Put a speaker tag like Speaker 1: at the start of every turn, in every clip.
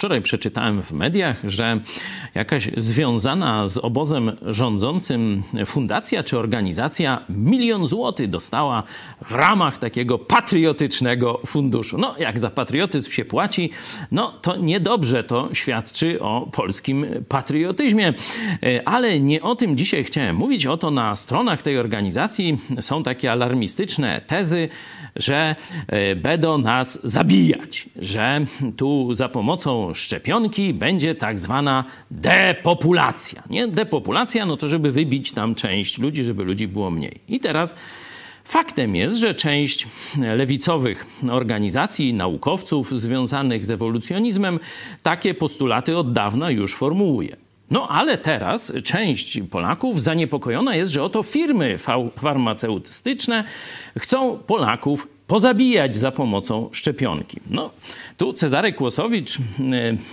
Speaker 1: Wczoraj przeczytałem w mediach, że jakaś związana z obozem rządzącym fundacja czy organizacja milion złotych dostała w ramach takiego patriotycznego funduszu. No, jak za patriotyzm się płaci, no to niedobrze to świadczy o polskim patriotyzmie. Ale nie o tym dzisiaj chciałem mówić. Oto na stronach tej organizacji są takie alarmistyczne tezy, że e, będą nas zabijać, że tu za pomocą szczepionki będzie tak zwana depopulacja. Nie? Depopulacja, no to żeby wybić tam część ludzi, żeby ludzi było mniej. I teraz Faktem jest, że część lewicowych organizacji, naukowców związanych z ewolucjonizmem takie postulaty od dawna już formułuje. No ale teraz część Polaków zaniepokojona jest, że oto firmy farmaceutyczne chcą Polaków pozabijać za pomocą szczepionki. No, tu Cezary Kłosowicz y,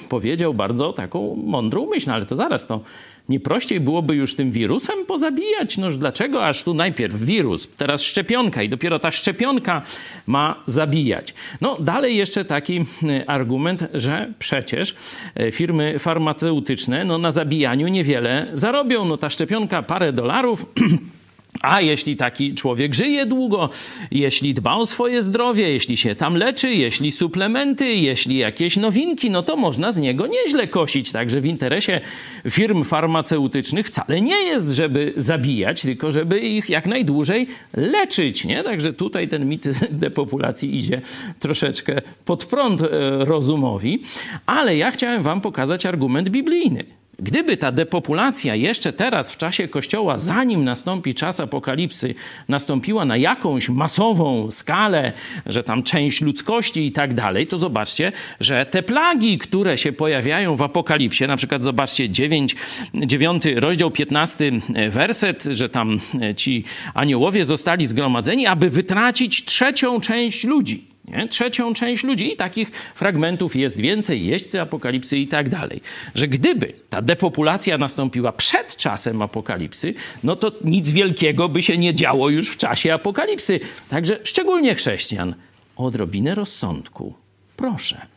Speaker 1: powiedział bardzo taką mądrą myśl, no, ale to zaraz to nie prościej byłoby już tym wirusem pozabijać? Noż dlaczego aż tu najpierw wirus, teraz szczepionka i dopiero ta szczepionka ma zabijać? No dalej jeszcze taki y, argument, że przecież y, firmy farmaceutyczne no, na zabijaniu niewiele zarobią. No ta szczepionka parę dolarów A jeśli taki człowiek żyje długo, jeśli dba o swoje zdrowie, jeśli się tam leczy, jeśli suplementy, jeśli jakieś nowinki, no to można z niego nieźle kosić. Także w interesie firm farmaceutycznych wcale nie jest, żeby zabijać, tylko żeby ich jak najdłużej leczyć. Nie? Także tutaj ten mit depopulacji idzie troszeczkę pod prąd e, rozumowi. Ale ja chciałem wam pokazać argument biblijny. Gdyby ta depopulacja jeszcze teraz w czasie Kościoła, zanim nastąpi czas apokalipsy, nastąpiła na jakąś masową skalę, że tam część ludzkości i tak dalej, to zobaczcie, że te plagi, które się pojawiają w apokalipsie, na przykład zobaczcie 9, 9 rozdział 15 werset, że tam ci aniołowie zostali zgromadzeni, aby wytracić trzecią część ludzi. Nie? Trzecią część ludzi. I takich fragmentów jest więcej, jeźdźcy apokalipsy i tak dalej. Że gdyby ta depopulacja nastąpiła przed czasem apokalipsy, no to nic wielkiego by się nie działo już w czasie apokalipsy. Także szczególnie chrześcijan, odrobinę rozsądku. Proszę.